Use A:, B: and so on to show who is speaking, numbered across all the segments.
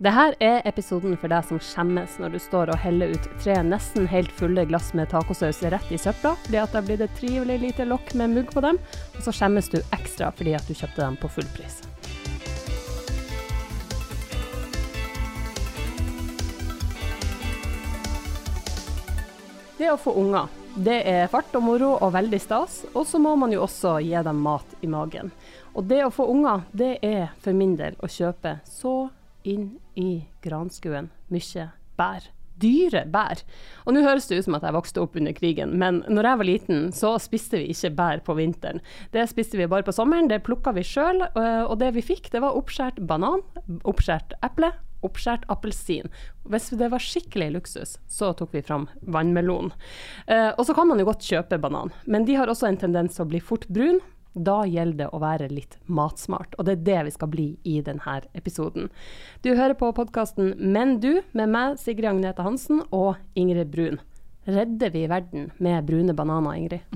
A: Dette er episoden for deg som skjemmes når du står og heller ut tre nesten helt fulle glass med tacosaus rett i søpla fordi at det har blitt et trivelig lite lokk med mugg på dem, og så skjemmes du ekstra fordi at du kjøpte dem på full pris. Det å få unger, det er fart og moro og veldig stas, og så må man jo også gi dem mat i magen. Og det å få unger, det er for min del å kjøpe så inn i granskuen mye bær. Dyre bær. Og nå høres det ut som at jeg vokste opp under krigen, men når jeg var liten, så spiste vi ikke bær på vinteren. Det spiste vi bare på sommeren, det plukka vi sjøl, og det vi fikk, det var oppskåret banan, oppskåret eple, oppskåret appelsin. Hvis det var skikkelig luksus, så tok vi fram vannmelon. Eh, og så kan man jo godt kjøpe banan, men de har også en tendens til å bli fort brun. Da gjelder det å være litt matsmart, og det er det vi skal bli i denne episoden. Du hører på podkasten Men du, med meg, Sigrid Agnete Hansen og Ingrid Brun. Redder vi verden med brune bananer, Ingrid?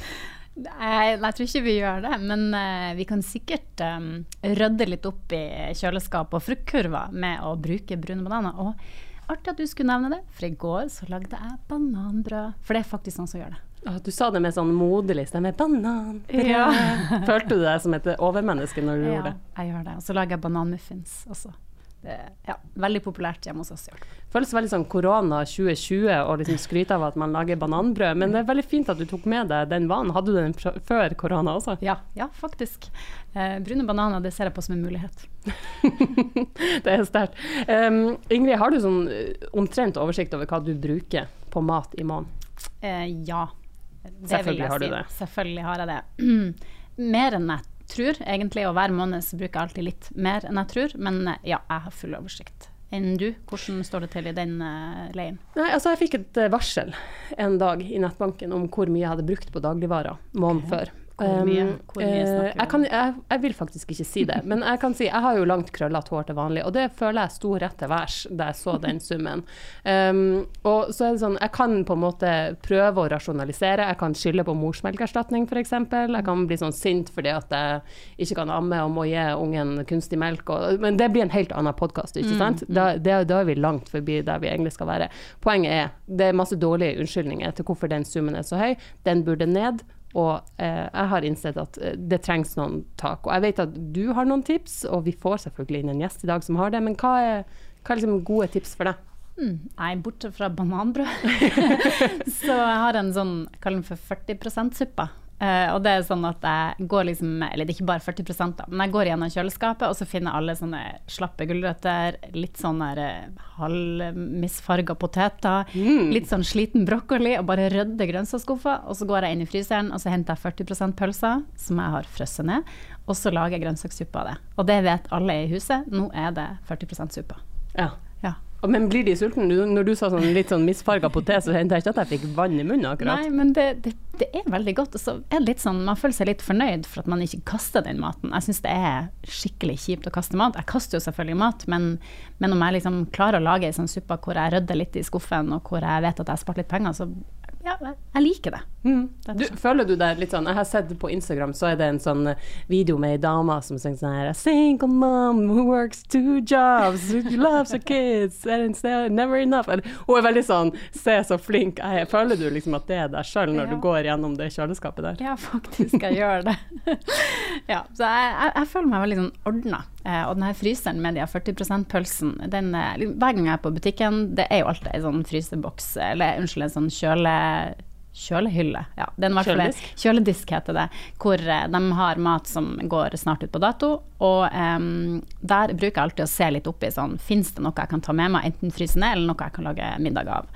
B: Nei, jeg, tror ikke vi gjør det, men uh, vi kan sikkert um, rydde litt opp i kjøleskap og fruktkurver med å bruke brune bananer. Og artig at du skulle nevne det, for i går så lagde jeg bananbrød. For det er faktisk noen som gjør det.
A: Du sa det med sånn moderlig stemme. Banan. Ja. Følte du deg som et overmenneske når du ja, gjorde det?
B: Ja, jeg gjør det. Og så lager jeg bananmuffins også. Det, ja, veldig populært hjemme hos oss.
A: Føles veldig sånn korona 2020 og liksom skryte av at man lager bananbrød. Men det er veldig fint at du tok med deg den vanen. Hadde du den før korona også?
B: Ja, ja faktisk. Eh, brune bananer det ser jeg på som en mulighet.
A: det er sterkt. Um, Ingrid, har du sånn eh, omtrent oversikt over hva du bruker på mat i måneden?
B: Eh, ja,
A: Selvfølgelig har du
B: si.
A: det.
B: Selvfølgelig har jeg det. mer enn jeg tror, egentlig. Og hver måned så bruker jeg alltid litt mer enn jeg tror. Men eh, ja, jeg har full oversikt. Enn du, hvordan står det til i den uh, leien?
A: Nei, altså Jeg fikk et uh, varsel en dag i nettbanken om hvor mye jeg hadde brukt på dagligvarer måneden okay. før.
B: Hvor mye, hvor mye snakker
A: vi om? Jeg, jeg, jeg, vil faktisk ikke si det, men jeg kan si jeg har jo langt krøllete hår til vanlig, og det føler jeg sto rett til værs da jeg så den summen. Um, og så er det sånn, jeg kan på en måte prøve å rasjonalisere. Jeg kan skylde på morsmelkerstatning f.eks. Jeg kan bli sånn sint fordi at jeg ikke kan amme og må gi ungen kunstig melk. Og, men det blir en helt annen podkast, ikke mm, sant? Mm. Da, det, da, er vi langt forbi der vi egentlig skal være. Poenget er det er masse dårlige unnskyldninger til hvorfor den summen er så høy. Den burde ned. Og eh, jeg har innsett at eh, det trengs noen tak. Og jeg vet at du har noen tips, og vi får selvfølgelig inn en gjest i dag som har det. Men hva er, hva er liksom gode tips for deg?
B: Mm, nei, bortsett fra bananbrød. så jeg har en sånn, jeg kaller den for 40 %-suppe. Uh, og det er sånn at jeg går liksom Eller det er ikke bare 40 da, men jeg går gjennom kjøleskapet, og så finner jeg alle sånne slappe gulrøtter, litt sånn der halvmisfarga poteter, mm. litt sånn sliten brokkoli, og bare rydder grønnsaksskuffa. Og så går jeg inn i fryseren, og så henter jeg 40% pølser, som jeg har frosset ned, og så lager jeg grønnsakssuppe av det. Og det vet alle i huset, nå er det 40 suppe.
A: Ja. Men blir de sultne? Når du sa sånn litt sånn misfarga potet, så hendte jeg ikke at jeg fikk vann i munnen akkurat.
B: Nei, men det, det, det er veldig godt. Og så er det litt sånn, man føler seg litt fornøyd for at man ikke kaster den maten. Jeg syns det er skikkelig kjipt å kaste mat. Jeg kaster jo selvfølgelig mat, men, men om jeg liksom klarer å lage ei sånn suppe hvor jeg rydder litt i skuffen, og hvor jeg vet at jeg har spart litt penger, så ja, jeg liker det. Mm.
A: Du, føler du deg litt sånn Jeg har sett på Instagram så er det en sånn eh, video med ei dame som synger sånn her A single mom who works two jobs, who loves her kids, and never enough. Hun er veldig sånn Se så flink jeg er. Føler du liksom at det er deg sjøl når ja. du går gjennom det kjøleskapet der?
B: Ja, faktisk. Jeg gjør det. ja, så jeg, jeg, jeg, føler meg veldig sånn ordna. Eh, og denne fryseren med de 40 %-pølsen, den eh, hver gang jeg er på butikken, det er jo alltid en sånn fryseboks, eller unnskyld, en sånn kjøle kjølehylle. Ja,
A: kjøledisk.
B: kjøledisk heter det. Hvor eh, de har mat som går snart ut på dato. Og um, der bruker jeg alltid å se litt oppi sånn Fins det noe jeg kan ta med meg, enten fryse ned, eller noe jeg kan lage middag av.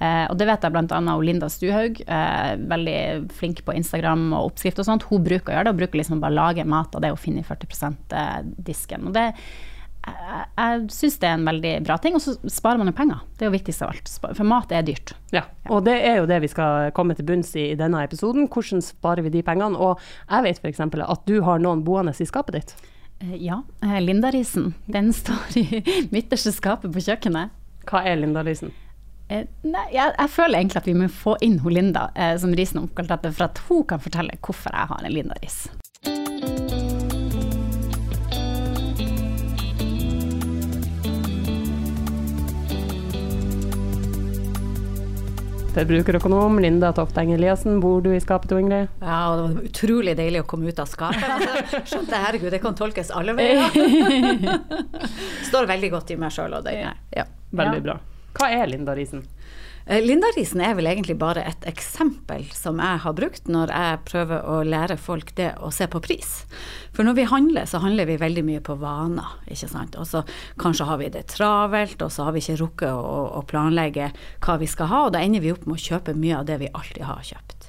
B: Uh, og det vet jeg bl.a. Linda Stuhaug, eh, veldig flink på Instagram og oppskrift og sånt. Hun bruker å gjøre det, og bruker liksom bare lage mat av det hun finner i 40 %-disken. Og det jeg, jeg syns det er en veldig bra ting, og så sparer man jo penger. Det er jo viktigst av alt. For mat er dyrt.
A: Ja, og det er jo det vi skal komme til bunns i i denne episoden. Hvordan sparer vi de pengene? Og jeg vet f.eks. at du har noen boende i skapet ditt.
B: Eh, ja. Eh, Lindarisen. Den står i midterste skapet på kjøkkenet.
A: Hva er Lindarisen?
B: Eh, nei, jeg, jeg, føler egentlig at vi må få inn hun Linda eh, som risen omkalt etter, for at hun kan fortelle hvorfor jeg har en Linda-ris.
A: Forbrukerøkonom Linda Tofteng Eliassen, bor du i skapet du, Ingrid?
C: Ja, og det var utrolig deilig å komme ut av skapet. Altså, skjønte herregud, det kan tolkes alle veier. Står veldig godt i meg sjøl og den. Ja.
A: Veldig bra. Hva er Linda Risen?
C: Linda Lindarisen er vel egentlig bare et eksempel som jeg har brukt når jeg prøver å lære folk det å se på pris. For når vi handler, så handler vi veldig mye på vaner, ikke sant. Og så kanskje har vi det travelt, og så har vi ikke rukket å, å planlegge hva vi skal ha, og da ender vi opp med å kjøpe mye av det vi alltid har kjøpt.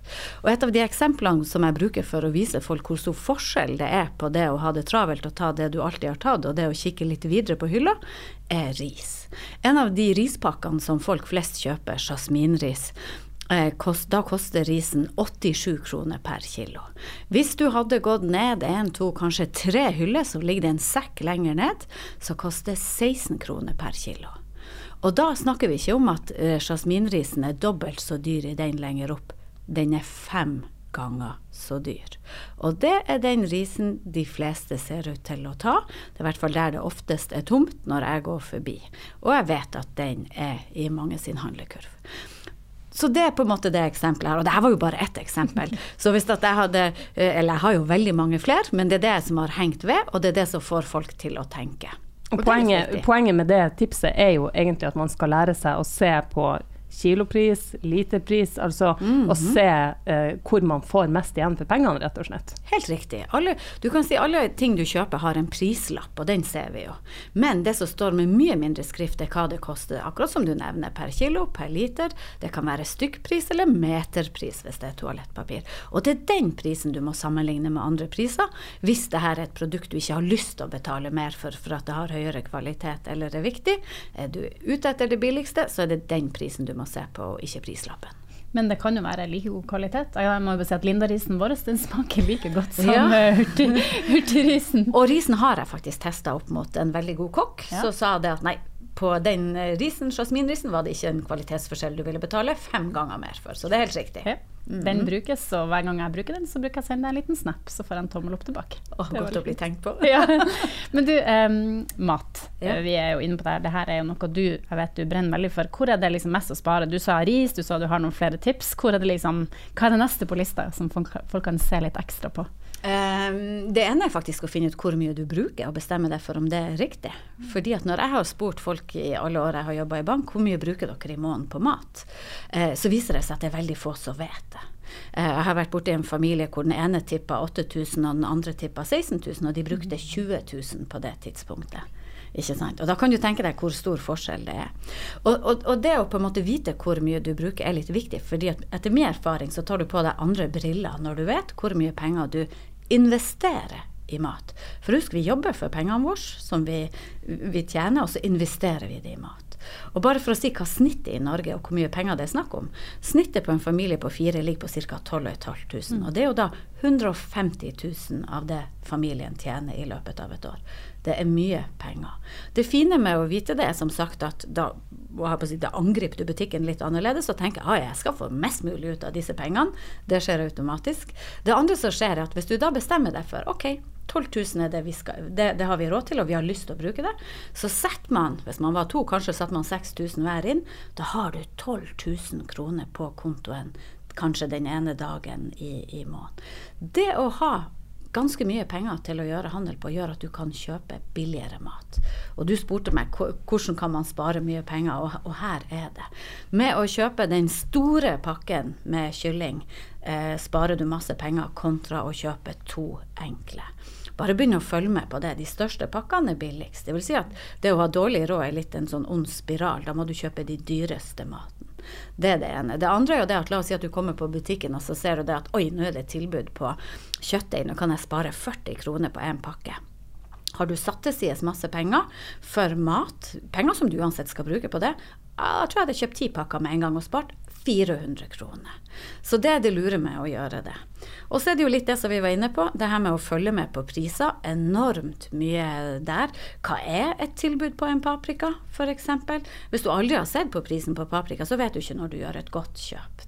C: Og et av de eksemplene som jeg bruker for å vise folk hvor stor forskjell det er på det å ha det travelt og ta det du alltid har tatt, og det å kikke litt videre på hylla, er ris. En av de rispakkene som folk flest kjøper, jasminris, eh, da koster risen 87 kroner per kilo. Hvis du hadde gått ned én, to, kanskje tre hyller, så ligger det en sekk lenger ned, så koster 16 kroner per kilo. Og da snakker vi ikke om at eh, jasminrisen er dobbelt så dyr i den lenger opp den er fem ganger så dyr. Og det er den risen de fleste ser ut til å ta. Det er i hvert fall der det oftest er tomt når jeg går forbi. Og jeg vet at den er i mange sin handlekurv. Så det er på en måte det eksempelet her. Og det her var jo bare ett eksempel. Så hvis at jeg hadde eh, Eller jeg har jo veldig mange flere, men det er det som har hengt ved, og det er det som får folk til å tenke.
A: Og poenget, poenget med det tipset er jo egentlig at man skal lære seg å se på kilopris, literpris, altså mm -hmm. å se eh, hvor man får mest igjen for pengene, rett og slett.
C: Helt riktig. Alle, du kan si alle ting du kjøper har en prislapp, og den ser vi jo. Men det som står med mye mindre skrift, er hva det koster, akkurat som du nevner, per kilo, per liter. Det kan være stykkpris eller meterpris hvis det er toalettpapir. Og det er den prisen du må sammenligne med andre priser, hvis det her er et produkt du ikke har lyst til å betale mer for for at det har høyere kvalitet eller er viktig. Er du ute etter det billigste, så er det den prisen du må se på, ikke prislappen.
B: Men det kan jo være like god kvalitet. Jeg må jo si at Lindarisen vår den smaker like godt som ja. Eh, hurtig, hurtigrisen.
C: Og risen har jeg faktisk testa opp mot en veldig god kokk, ja. så sa det at nei, på den eh, risen, jasminrisen, var det ikke en kvalitetsforskjell du ville betale fem ganger mer for. Så det er helt riktig. Ja.
B: Mm. Den brukes, og hver gang jeg bruker den, så bruker jeg sende deg en liten snap, så får jeg en tommel opp tilbake.
C: Oh, godt å bli tenkt på.
B: ja. Men du, um, mat. Ja. Vi er jo inne på det her. Det er jo noe du jeg vet du brenner veldig for. Hvor er det liksom mest å spare? Du sa ris, du sa du har noen flere tips. Hvor er det liksom, hva er det neste på lista som folk, folk kan se litt ekstra på?
C: Um, det ene er faktisk å finne ut hvor mye du bruker, og bestemme deg for om det er riktig. Fordi at når jeg har spurt folk i alle år jeg har jobba i bank, hvor mye bruker dere i måneden på mat, uh, så viser det seg at det er veldig få som vet det. Uh, jeg har vært borti en familie hvor den ene tippa 8000 og den andre tippa 16 000, og de brukte 20 000 på det tidspunktet. Og da kan du tenke deg hvor stor forskjell det er. Og, og, og, det å på en måte vite hvor mye du bruker er litt viktig, fordi etter min erfaring så tar du på deg andre briller når du vet hvor mye penger du investere i mat. For husk, vi jobber for pengene våre som vi, vi tjener, og så investerer vi det i mat. Og bare for å si hva snittet i Norge og hvor mye penger det er snakk om. Snittet på en familie på fire ligger på ca. 12 500. Mm. Og det er jo da 150 000 av det familien tjener i løpet av et år. Det er mye penger. Det fine med å vite det er som sagt at da, si, da angriper du butikken litt annerledes og tenker at jeg skal få mest mulig ut av disse pengene. Det skjer automatisk. Det andre som skjer, er at hvis du da bestemmer deg for ok, 12 000 er det vi skal, det, det, har vi råd til, og vi har lyst til å bruke det. Så setter man, hvis man var to, kanskje setter man 6000 hver inn. Da har du 12 000 kroner på kontoen kanskje den ene dagen i, i måneden. Det å ha ganske mye penger til å gjøre handel på, gjør at du kan kjøpe billigere mat. Og du spurte meg hvordan kan man spare mye penger, og, og her er det. Med å kjøpe den store pakken med kylling eh, sparer du masse penger kontra å kjøpe to enkle. Bare begynn å følge med på det. De største pakkene er billigst. Det vil si at det å ha dårlig råd er litt en sånn ond spiral. Da må du kjøpe de dyreste maten. Det er det ene. Det andre er jo det at la oss si at du kommer på butikken og så ser du det at oi, nå er det tilbud på kjøttdeig, nå kan jeg spare 40 kroner på én pakke. Har du satt til side masse penger for mat, penger som du uansett skal bruke på det, jeg tror jeg hadde kjøpt ti pakker med en gang og spart 400 kroner. Så det er det lure med å gjøre det. Og så er det jo litt det som vi var inne på, det her med å følge med på priser. Enormt mye der. Hva er et tilbud på en paprika, f.eks.? Hvis du aldri har sett på prisen på paprika, så vet du ikke når du gjør et godt kjøp.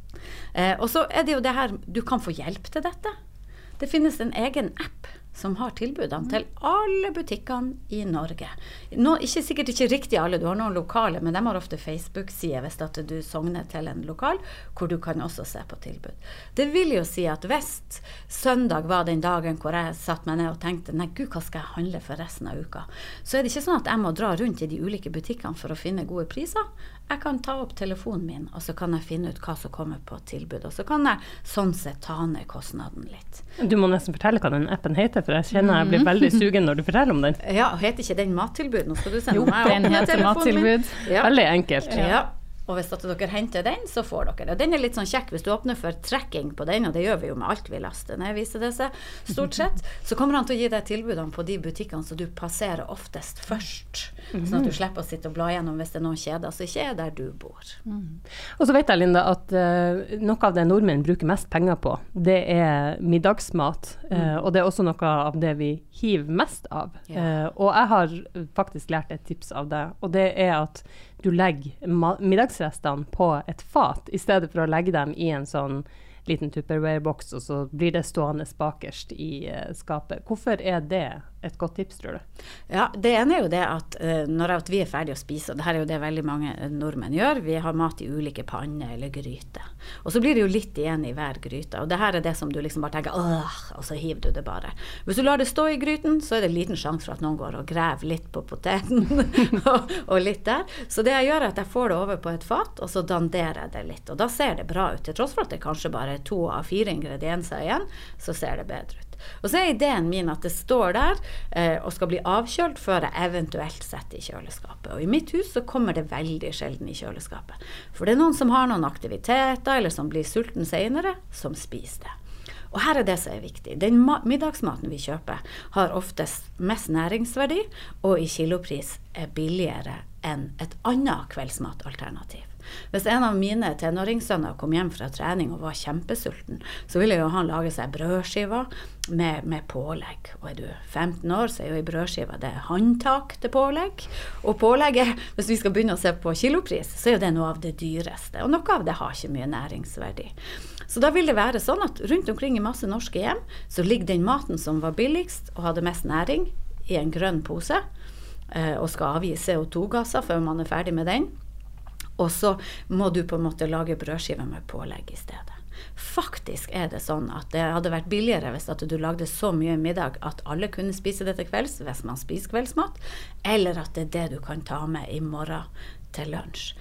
C: Eh, og så er det jo det her, du kan få hjelp til dette. Det finnes en egen app som har tilbudene til alle butikkene i Norge. Nå, ikke Sikkert ikke riktig alle, du har noen lokale, men de har ofte Facebook-sider hvis at du sogner til en lokal, hvor du kan også se på tilbud. Det vil jo si at hvis søndag var den dagen hvor jeg satte meg ned og tenkte nei gud, hva skal jeg handle for resten av uka, så er det ikke sånn at jeg må dra rundt i de ulike butikkene for å finne gode priser. Jeg kan ta opp telefonen min, og så kan jeg finne ut hva som kommer på tilbud. Og så kan jeg sånn sett ta ned kostnaden litt.
A: Du må nesten fortelle hva den appen heter, for jeg kjenner jeg blir veldig sugen når du forteller om den.
C: Ja, heter ikke den Mattilbud? Nå skal du sende
B: Jo, den heter Mattilbud.
C: Ja.
A: Veldig enkelt.
C: Ja. Og hvis dere henter den, så får dere det. Den er litt sånn kjekk hvis du åpner for trekking på den, og det gjør vi jo med alt vi laster ned, viser det seg, stort sett. Så kommer han til å gi deg tilbudene på de butikkene som du passerer oftest først. Sånn at du slipper å sitte og bla gjennom hvis det er noen kjeder som ikke er der du bor.
A: Og så vet jeg, Linda, at uh, noe av det nordmenn bruker mest penger på, det er middagsmat. Uh, og det er også noe av det vi hiver mest av.
C: Ja.
A: Uh, og jeg har faktisk lært et tips av det, og det er at du legger middagsrestene på et fat, i stedet for å legge dem i en sånn liten Tupperware-boks, og så blir det stående bakerst i eh, skapet. Hvorfor er det et godt tips, tror du?
C: Ja, Det ene er jo det at uh, når vi er ferdige å spise, og det her er jo det veldig mange eh, nordmenn gjør, vi har mat i ulike panner eller gryter. Og så blir det jo litt igjen i hver gryte. Og det her er det som du liksom bare tenker åh, og så hiver du det bare. Hvis du lar det stå i gryten, så er det liten sjanse for at noen går og graver litt på poteten og, og litt der. Så det jeg gjør, er at jeg får det over på et fat, og så danderer jeg det litt. Og da ser det bra ut. Til tross for at det kanskje bare er to av fire ingredienser igjen, så ser det bedre ut. Og så er ideen min at det står der eh, og skal bli avkjølt før jeg eventuelt setter i kjøleskapet. Og i mitt hus så kommer det veldig sjelden i kjøleskapet. For det er noen som har noen aktiviteter, eller som blir sulten seinere, som spiser det. Og her er det som er viktig. Den middagsmaten vi kjøper, har oftest mest næringsverdi, og i kilopris er billigere enn et annet kveldsmatalternativ. Hvis en av mine tenåringssønner kom hjem fra trening og var kjempesulten, så ville jo han lage seg brødskiver med, med pålegg. Og er du 15 år, så er jo ei brødskive det er håndtak til pålegg. Og pålegget, hvis vi skal begynne å se på kilopris, så er jo det noe av det dyreste. Og noe av det har ikke mye næringsverdi. Så da vil det være sånn at rundt omkring i masse norske hjem, så ligger den maten som var billigst og hadde mest næring, i en grønn pose. eh, Og skal avgi CO2-gasser før man er ferdig med den. Og så må du på en måte lage brødskiver med pålegg i stedet. Faktisk er det sånn at det hadde vært billigere hvis at du lagde så mye middag at alle kunne spise det til kvelds hvis man spiser kveldsmat, eller at det er det du kan ta med i morgen til lunsj.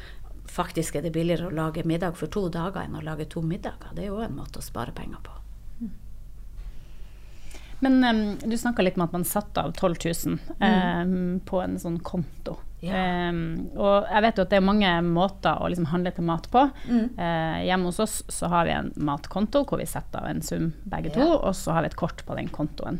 C: Faktisk er det billigere å lage middag for to dager enn å lage to middager. Det er jo en måte å spare penger på.
B: Men um, du snakka litt om at man satte av 12 000 em, på en sånn konto.
C: Ja.
B: Em, og jeg vet jo at det er mange måter å liksom handle til mat på. Eh, hjemme hos oss så har vi en matkonto hvor vi setter av en sum begge to,
C: Ja.
B: og så har vi et kort på den kontoen.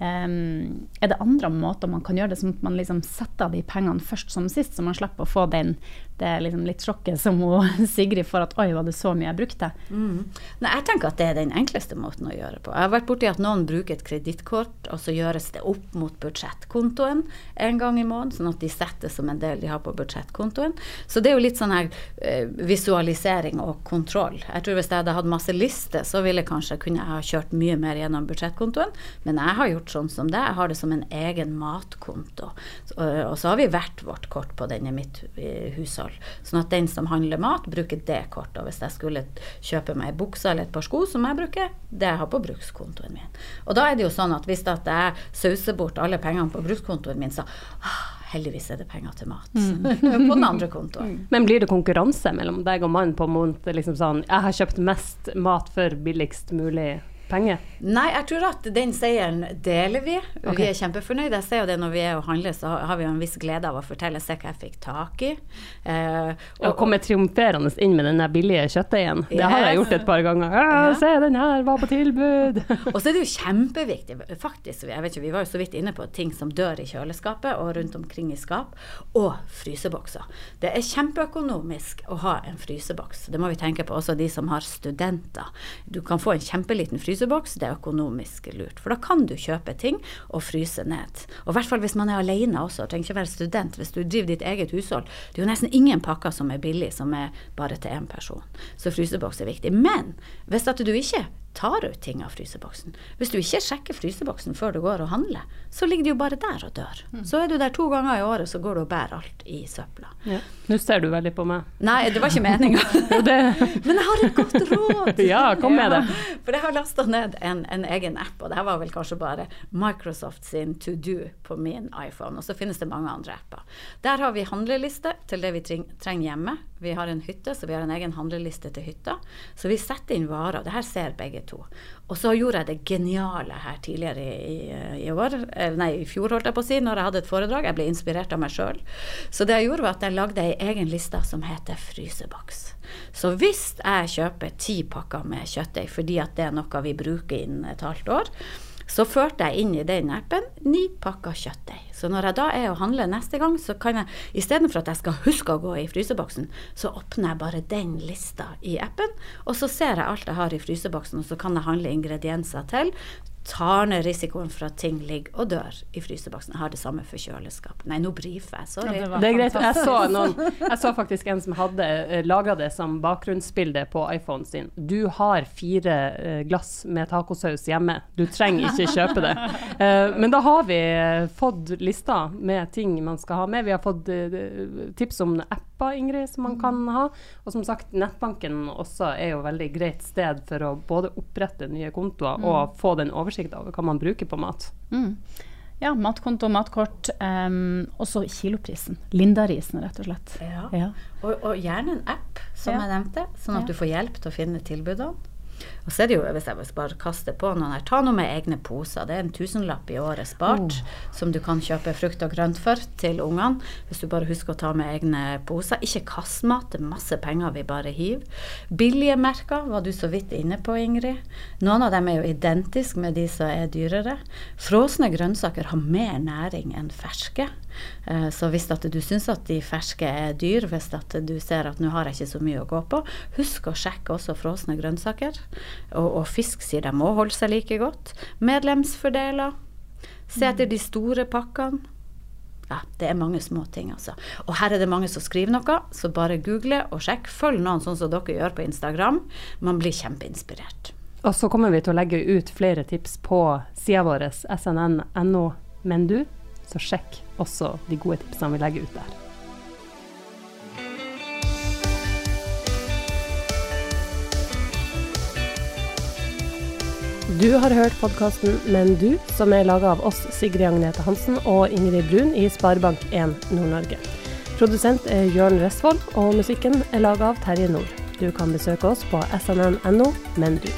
B: Em, er det andre måter man kan gjøre det, som at man liksom setter av de pengene først som sist, så man slipper å få den, det liksom litt sjokket som Sigrid får at oi, var det så mye jeg brukte?
C: Mm. Nei, jeg tenker at det er den enkleste måten å gjøre på. Jeg har vært borti at noen bruker et kredittkort, og så gjøres det opp mot budsjettkontoen en gang i måneden, sånn at de setter som en del de har på budsjettkontoen. Så det er jo litt sånn her eh, visualisering og kontroll. Jeg tror hvis jeg hadde hatt masse lister, så ville kanskje kunne jeg ha kjørt mye mer gjennom budsjettkontoen, men jeg har gjort sånn som det. Jeg har det som en egen matkonto. Så, og så har vi hvert vårt kort på den i mitt eh, hushold. Sånn at den som handler mat, bruker det kortet. Og hvis jeg skulle kjøpe meg bukse eller et par sko, som jeg bruker, det jeg har på brukskontoen min. Og da er det jo sånn at hvis at jeg sauser bort alle pengene på brukskontoen min, så ah, heldigvis er det penger til mat på den andre kontoen.
A: Men blir det konkurranse mellom deg og mannen på måte liksom sånn Jeg har kjøpt mest mat for billigst mulig penger?
C: Nei, jeg tror at den seieren deler vi.
A: Okay.
C: Vi er kjempefornøyde. Jeg ser jo det når vi er og handler, så har vi jo en viss glede av å fortelle se hva jeg fikk tak i. Eh,
A: Å komme triumferende inn med den billige kjøttdeigen. Det har jeg gjort et par ganger. Ja,
C: Ja.
A: se, den her var på tilbud!
C: Og så er det jo kjempeviktig, faktisk, jeg vet ikke, vi var jo så vidt inne på ting som dør i kjøleskapet og rundt omkring i skap, og frysebokser. Det er kjempeøkonomisk å ha en fryseboks. Det må vi tenke på, også de som har studenter. Du kan få en kjempeliten fryseboks, det er økonomisk lurt. For da kan du kjøpe ting og fryse ned. Og i hvert fall hvis man er alene også, trenger ikke være student. Hvis du driver ditt eget hushold. Det er jo nesten ingen pakker som er billig, som er bare til én person. Så fryseboks er viktig. Men hvis at du ikke tar ut ting av fryseboksen. Hvis du ikke sjekker fryseboksen før du går og handler, så ligger det jo bare der og dør.
A: Mm.
C: Så er du der to ganger i året, så går du og bærer alt i søpla.
A: Ja. Nå ser du veldig på meg.
C: Nei, det var ikke meninga. Men jeg har et godt råd!
A: Ja, kom med det.
C: For jeg har lasta ned en, en, egen app, og det var vel kanskje bare Microsoft sin To Do på min iPhone. Og så finnes det mange andre apper. Der har vi handleliste til det vi trenger hjemme. Vi har en hytte, så vi har en egen handleliste til hytta. Så vi setter inn varer. Det her ser begge to. Og så gjorde jeg det geniale her tidligere i, i år, nei, i fjor holdt jeg på å si, når jeg hadde et foredrag. Jeg ble inspirert av meg sjøl. Så det jeg gjorde, var at jeg lagde ei egen liste som heter fryseboks. Så hvis jeg kjøper ti pakker med kjøttdeig fordi at det er noe vi bruker innen et halvt år, så førte jeg inn i den appen ni pakker kjøttdeig. Så når jeg da er og handler neste gang, så kan jeg istedenfor at jeg skal huske å gå i fryseboksen, så åpner jeg bare den lista i appen, og så ser jeg alt jeg har i fryseboksen, og så kan jeg handle ingredienser til tar ned risikoen for at ting ligger og dør i fryseboksen. Jeg har det samme for kjøleskap. Nei, nå brifer jeg, sorry.
A: Ja, det, det, er greit. Jeg så, noen, jeg så, faktisk en som hadde uh, laga det som bakgrunnsbilde på iPhonen sin. Du har fire uh, glass med tacosaus hjemme, du trenger ikke kjøpe det. Uh, men da har vi fått lista med ting man skal ha med. Vi har fått tips om apper, Ingrid, som man kan ha. Og som sagt, nettbanken også er jo veldig greit sted for å både opprette nye kontoer mm. og få den oversikt over hva man bruker på mat.
B: Mm. Ja, matkonto, matkort. Um, også kiloprisen. Lindarisen, rett og slett.
C: Ja. ja. Og, og, gjerne en app, som ja. jeg nevnte, sånn at ja. du får hjelp til å finne tilbudene. Og så er det jo, hvis jeg bare kaster på noen her, ta noe med egne poser. Det er en tusenlapp i året spart oh. som du kan kjøpe frukt og grønt for til ungene. Hvis du bare husker å ta med egne poser. Ikke kastmat, det er masse penger vi bare hiver. Billige merker var du så vidt inne på, Ingrid. Noen av dem er jo identiske med de som er dyrere. Frosne grønnsaker har mer næring enn ferske. Eh, så hvis at du syns at de ferske er dyr, hvis at du ser at nå har jeg ikke så mye å gå på, husk å sjekke også frosne grønnsaker. Og, og, fisk sier de må holde seg like godt. Medlemsfordeler. Se etter de store pakkene. Ja, det er mange små ting, altså. Og her er det mange som skriver noe, så bare google og sjekk. Følg noen sånn som dere gjør på Instagram. Man blir kjempeinspirert.
A: Og så kommer vi til å legge ut flere tips på sida vår snn.no. Men du, så sjekk også de gode tipsene vi legger ut der. Du har hørt podkasten Men du, som er laga av oss, Sigrid Agnete Hansen og Ingrid Brun i Sparebank1 Nord-Norge. Produsent er Jørn Restvold, og musikken er laga av Terje Nord. Du kan besøke oss på snn.no, men du.